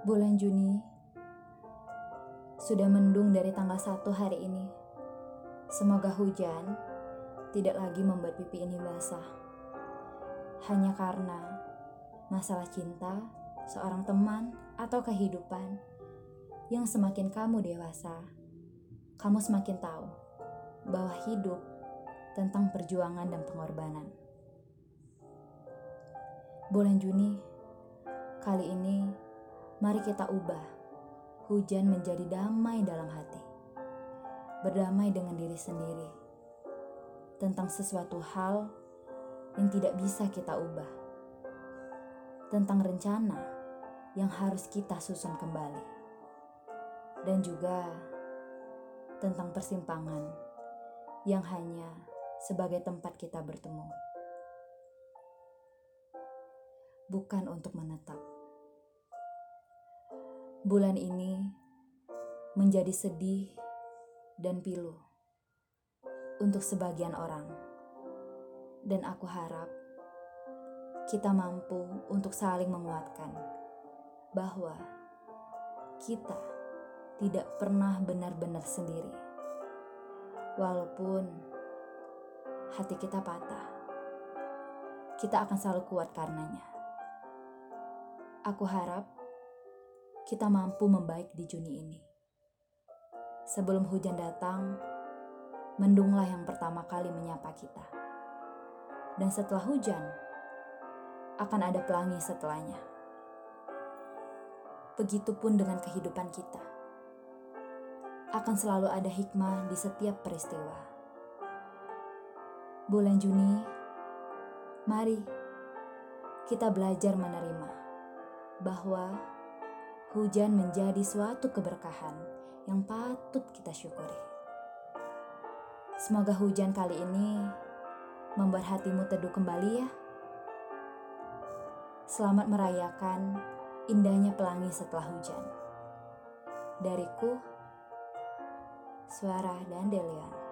Bulan Juni sudah mendung dari tanggal 1 hari ini. Semoga hujan tidak lagi membuat pipi ini basah. Hanya karena masalah cinta, seorang teman, atau kehidupan yang semakin kamu dewasa, kamu semakin tahu bahwa hidup tentang perjuangan dan pengorbanan. Bulan Juni, kali ini mari kita ubah hujan menjadi damai dalam hati. Berdamai dengan diri sendiri tentang sesuatu hal yang tidak bisa kita ubah. Tentang rencana yang harus kita susun kembali. Dan juga tentang persimpangan yang hanya sebagai tempat kita bertemu. Bukan untuk menetap. Bulan ini menjadi sedih dan pilu untuk sebagian orang. Dan aku harap kita mampu untuk saling menguatkan bahwa kita tidak pernah benar-benar sendiri. Walaupun hati kita patah, kita akan selalu kuat karenanya. Aku harap kita mampu membaik di Juni ini. Sebelum hujan datang, mendunglah yang pertama kali menyapa kita. Dan setelah hujan, akan ada pelangi setelahnya. Begitupun dengan kehidupan kita akan selalu ada hikmah di setiap peristiwa. Bulan Juni, mari kita belajar menerima bahwa hujan menjadi suatu keberkahan yang patut kita syukuri. Semoga hujan kali ini membuat hatimu teduh kembali ya. Selamat merayakan indahnya pelangi setelah hujan. Dariku, Suara dan Delion.